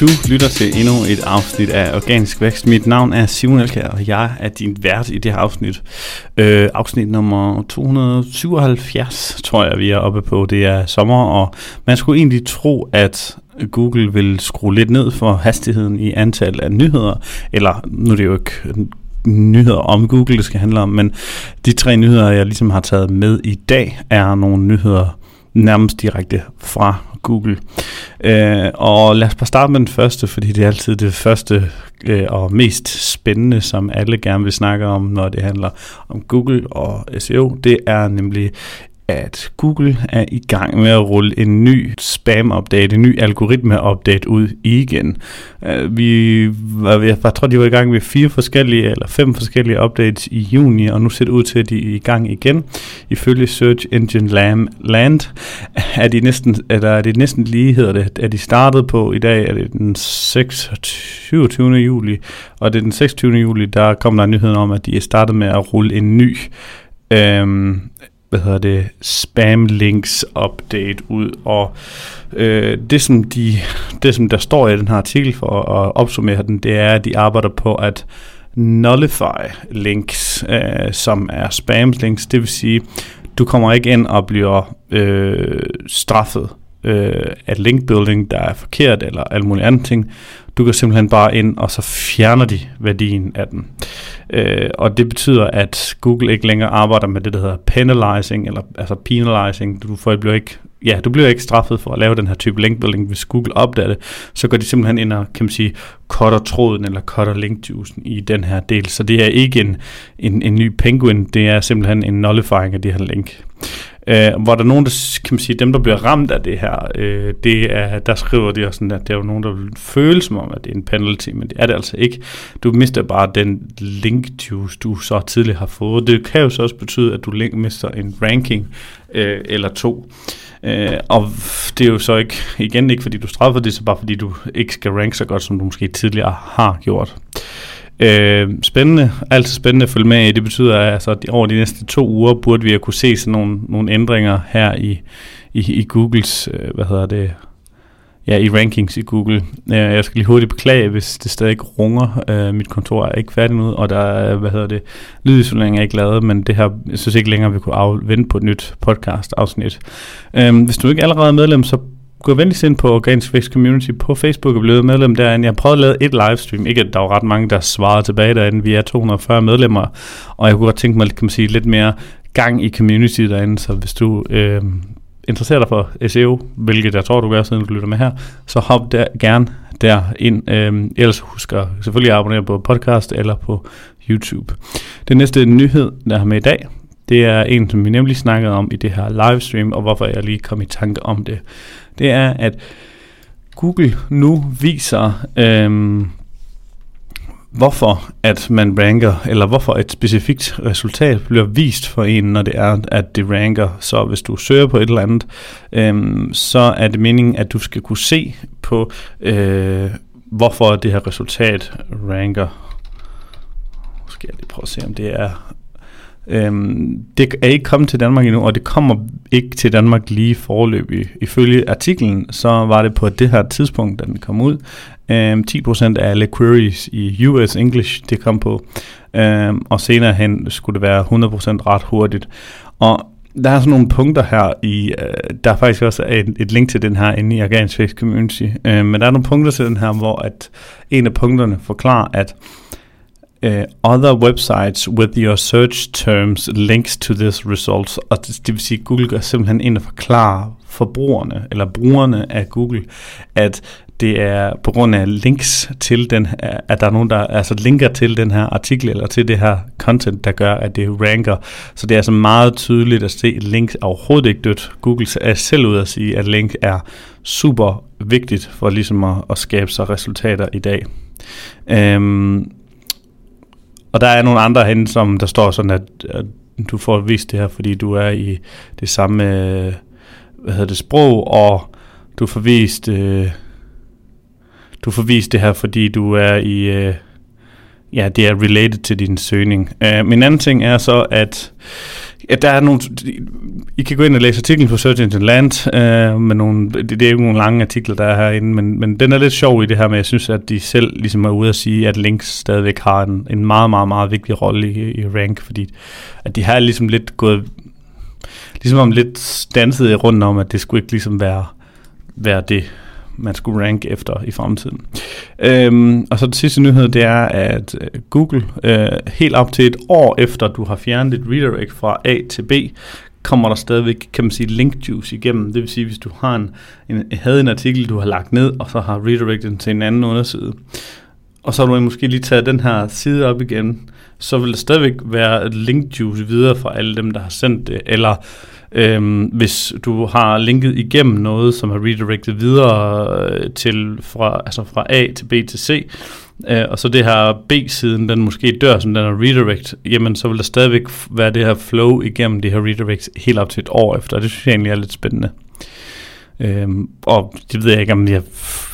Du lytter til endnu et afsnit af Organisk Vækst. Mit navn er Simon Elkær, og jeg er din vært i det her afsnit. Øh, afsnit nummer 277, tror jeg, vi er oppe på. Det er sommer, og man skulle egentlig tro, at Google vil skrue lidt ned for hastigheden i antal af nyheder. Eller, nu er det jo ikke nyheder om Google, det skal handle om, men de tre nyheder, jeg ligesom har taget med i dag, er nogle nyheder nærmest direkte fra Google. Øh, og lad os bare starte med den første, fordi det er altid det første øh, og mest spændende, som alle gerne vil snakke om, når det handler om Google og SEO. Det er nemlig at Google er i gang med at rulle en ny spam-update, en ny algoritme-update ud igen. Øh, vi var, jeg tror, de var i gang med fire forskellige, eller fem forskellige updates i juni, og nu ser det ud til, at de er i gang igen. Ifølge Search Engine Land er de næsten, eller er det næsten lige, hedder det, er de startet på i dag, er det den 26. juli, og det er den 26. juli, der kom der nyheden om, at de er startet med at rulle en ny øhm, hvad hedder det, spam links update ud, og øh, det, som de, det som der står i den her artikel for at opsummere den, det er, at de arbejder på at nullify links, øh, som er spam links, det vil sige, du kommer ikke ind og bliver øh, straffet øh, af linkbuilding, der er forkert, eller alle mulige andre ting. Du går simpelthen bare ind, og så fjerner de værdien af den. Øh, og det betyder, at Google ikke længere arbejder med det, der hedder penalizing, eller altså penalizing. Du, får, bliver ikke ja, du bliver ikke straffet for at lave den her type linkbuilding, hvis Google opdager det, så går de simpelthen ind og, kan man sige, cutter tråden eller cutter linkjuicen i den her del. Så det er ikke en, en, en ny penguin, det er simpelthen en nullifying af det her link. Øh, hvor der er nogen, der, kan man sige, dem der bliver ramt af det her, øh, det er, der skriver de også sådan, at der er jo nogen, der vil føle som om, at det er en penalty, men det er det altså ikke. Du mister bare den link juice, du så tidligere har fået. Det kan jo så også betyde, at du link mister en ranking øh, eller to. Øh, og det er jo så ikke, igen ikke fordi du straffer det, så bare fordi du ikke skal rank så godt, som du måske tidligere har gjort. Øh, spændende, altid spændende at følge med i. Det betyder, at altså, over de næste to uger burde vi kunne se sådan nogle, nogle ændringer her i, i, i Googles, øh, hvad hedder det, ja, i rankings i Google. Øh, jeg skal lige hurtigt beklage, hvis det stadig runger. Øh, mit kontor er ikke færdigt nu, og der er, hvad hedder det, lydisolering er ikke lavet, men det her, jeg synes ikke længere, vi kunne vente på et nyt podcast afsnit. Øh, hvis du ikke allerede er medlem, så gå venligst ind på Organisk Vækst Community på Facebook og blive medlem derinde. Jeg har prøvet at lave et livestream. Ikke at der var ret mange, der svarede tilbage derinde. Vi er 240 medlemmer, og jeg kunne godt tænke mig kan man sige, lidt mere gang i community derinde. Så hvis du øh, interesserer dig for SEO, hvilket jeg tror, du gør, siden du lytter med her, så hop der, gerne derind. Øh, ellers husk at selvfølgelig abonnere på podcast eller på YouTube. Den næste nyhed, der har med i dag, det er en, som vi nemlig snakkede om i det her livestream, og hvorfor jeg lige kom i tanke om det det er, at Google nu viser, øhm, hvorfor at man ranker, eller hvorfor et specifikt resultat bliver vist for en, når det er, at det ranker. Så hvis du søger på et eller andet, øhm, så er det meningen, at du skal kunne se på, øh, hvorfor det her resultat ranker. Nu skal jeg lige prøve at se, om det er Øhm, det er ikke kommet til Danmark endnu, og det kommer ikke til Danmark lige forløbig. Ifølge artiklen, så var det på det her tidspunkt, da den kom ud, øhm, 10% af alle queries i US English, det kom på, øhm, og senere hen skulle det være 100% ret hurtigt. Og der er sådan nogle punkter her i, øh, der er faktisk også et, et link til den her inde i Organisk Community, øh, men der er nogle punkter til den her, hvor at en af punkterne forklarer, at uh, other websites with your search terms links to this results. Og det, det vil sige, at Google går simpelthen ind og forklarer forbrugerne, eller brugerne af Google, at det er på grund af links til den, at der er nogen, der altså linker til den her artikel, eller til det her content, der gør, at det ranker. Så det er altså meget tydeligt at se, at links er overhovedet ikke dødt. Google er selv ud at sige, at link er super vigtigt for ligesom at, at skabe sig resultater i dag. Øhm, og der er nogle andre hen, som der står sådan, at, at du får vist det her, fordi du er i det samme øh, hvad hedder det, sprog, og du får vist, øh, du får vist det her, fordi du er i, øh, ja, det er related til din søgning. Uh, min anden ting er så, at Ja, der er nogle, I kan gå ind og læse artiklen på Search Engine Land, øh, med nogle, det, det er ikke nogle lange artikler, der er herinde, men, men den er lidt sjov i det her med, jeg synes, at de selv ligesom er ude at sige, at links stadigvæk har en, en meget, meget, meget vigtig rolle i, i rank, fordi at de har ligesom lidt gået, ligesom om lidt danset rundt om, at det skulle ikke ligesom være, være det, man skulle rank efter i fremtiden. Øhm, og så den sidste nyhed, det er, at øh, Google øh, helt op til et år efter, du har fjernet et redirect fra A til B, kommer der stadigvæk, kan man sige, link juice igennem. Det vil sige, hvis du har en, en, havde en artikel, du har lagt ned, og så har redirectet til en anden underside, og så har du måske lige taget den her side op igen, så vil der stadigvæk være link juice videre fra alle dem, der har sendt det, eller Øhm, hvis du har linket igennem noget, som er redirected videre øh, til fra, altså fra A til B til C, øh, og så det her B-siden, den måske dør, som den er redirect, jamen så vil der stadigvæk være det her flow igennem det her redirect helt op til et år efter, og det synes jeg egentlig er lidt spændende. Øhm, og det ved jeg ikke, om jeg,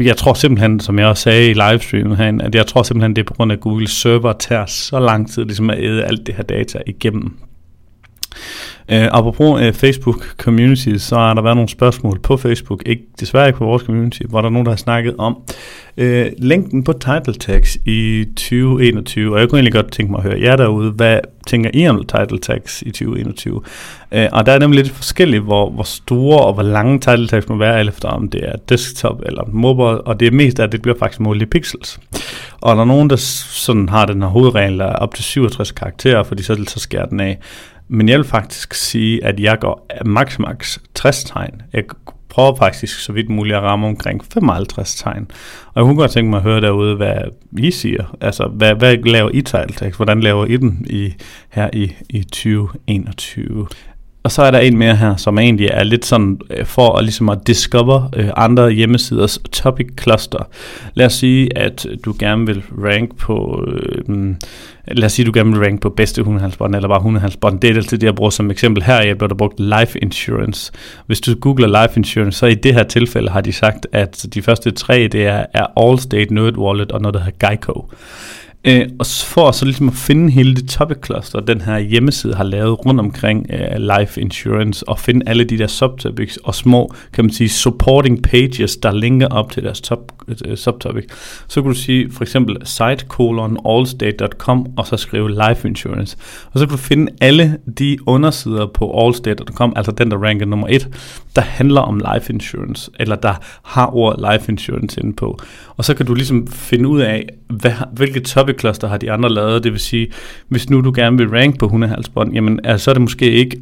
jeg tror simpelthen, som jeg også sagde i livestreamen herinde, at jeg tror simpelthen, det er på grund af, at Google server tager så lang tid ligesom at æde alt det her data igennem. Uh, apropos uh, Facebook community, så har der været nogle spørgsmål på Facebook, ikke, desværre ikke på vores community, hvor der er nogen, der har snakket om uh, længden på title tags i 2021, og jeg kunne egentlig godt tænke mig at høre jer derude, hvad tænker I om title tags i 2021? Uh, og der er nemlig lidt forskelligt, hvor, hvor store og hvor lange title tags må være, efter om det er desktop eller mobile, og det er mest af, at det bliver faktisk målt i pixels. Og der er nogen, der sådan har den her hovedregel, der er op til 67 karakterer, fordi så, så skærer den af. Men jeg vil faktisk sige, at jeg går max max 60 tegn. Jeg prøver faktisk så vidt muligt at ramme omkring 55 tegn. Og jeg kunne godt tænke mig at høre derude, hvad I siger. Altså, hvad, hvad laver I tegltekst? Hvordan laver I den i, her i, i 2021? Og så er der en mere her, som egentlig er lidt sådan øh, for at, ligesom at discover øh, andre hjemmesiders topic cluster. Lad os sige, at du gerne vil rank på, øh, mm, lad os sige, du gerne vil rank på bedste hundehalsbånd, eller bare hundehalsbånd. Det er altid det, jeg bruger som eksempel her, jeg bliver der brugt life insurance. Hvis du googler life insurance, så i det her tilfælde har de sagt, at de første tre, det er, er Allstate, NerdWallet og noget, der hedder Geico. Øh, og for så ligesom at finde hele det topic cluster, den her hjemmeside har lavet rundt omkring øh, life insurance, og finde alle de der subtopics og små, kan man sige, supporting pages, der linker op til deres top, et subtopic. Så kunne du sige for eksempel site colon allstate.com, og så skrive life insurance. Og så kan du finde alle de undersider på allstate.com, altså den, der ranker nummer et, der handler om life insurance, eller der har ord life insurance inde på. Og så kan du ligesom finde ud af, hvad, hvilke topic cluster har de andre lavet. Det vil sige, hvis nu du gerne vil rank på hundehalsbånd, jamen altså, så er det måske ikke,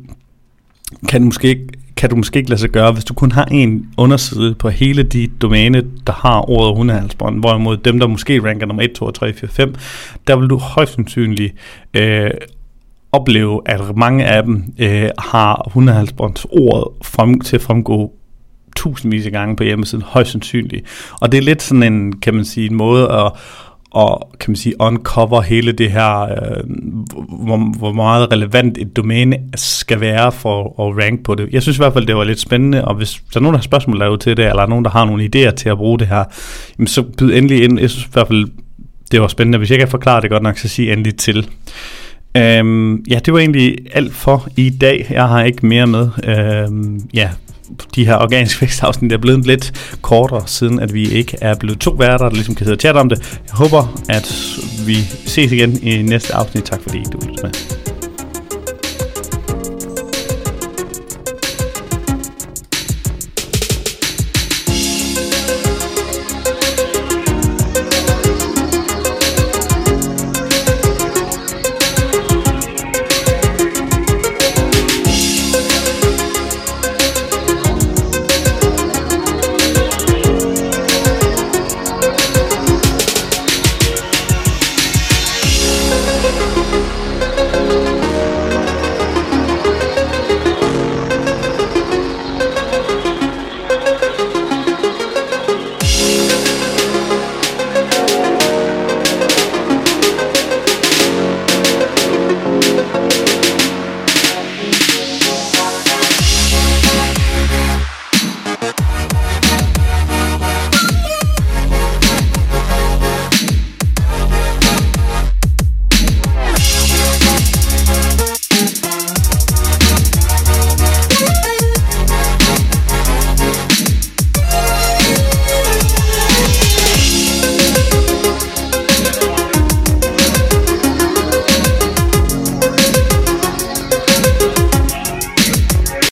kan, måske ikke, kan du måske ikke lade sig gøre, hvis du kun har en underside på hele de domæne, der har ordet hundehalsbånd, hvorimod dem, der måske ranker nummer 1, 2, 3, 4, 5, der vil du højst sandsynligt øh, opleve, at mange af dem øh, har hundehalsbåndsordet frem, til at fremgå tusindvis af gange på hjemmesiden, højst sandsynligt. Og det er lidt sådan en, kan man sige, en måde at, og kan man sige, uncover hele det her, øh, hvor, hvor meget relevant et domæne skal være for at rank på det. Jeg synes i hvert fald, det var lidt spændende, og hvis der er nogen, der har spørgsmål derude til det, eller nogen, der har nogle idéer til at bruge det her, jamen så byd endelig ind. Jeg synes i hvert fald, det var spændende. Hvis jeg kan forklare det godt nok, så sig endelig til. Øhm, ja, det var egentlig alt for i dag. Jeg har ikke mere med. Øhm, ja, de her organisk vækstafsnit er blevet lidt kortere, siden at vi ikke er blevet to værter, der ligesom kan sidde og chatte om det. Jeg håber, at vi ses igen i næste afsnit. Tak fordi du lyttede med.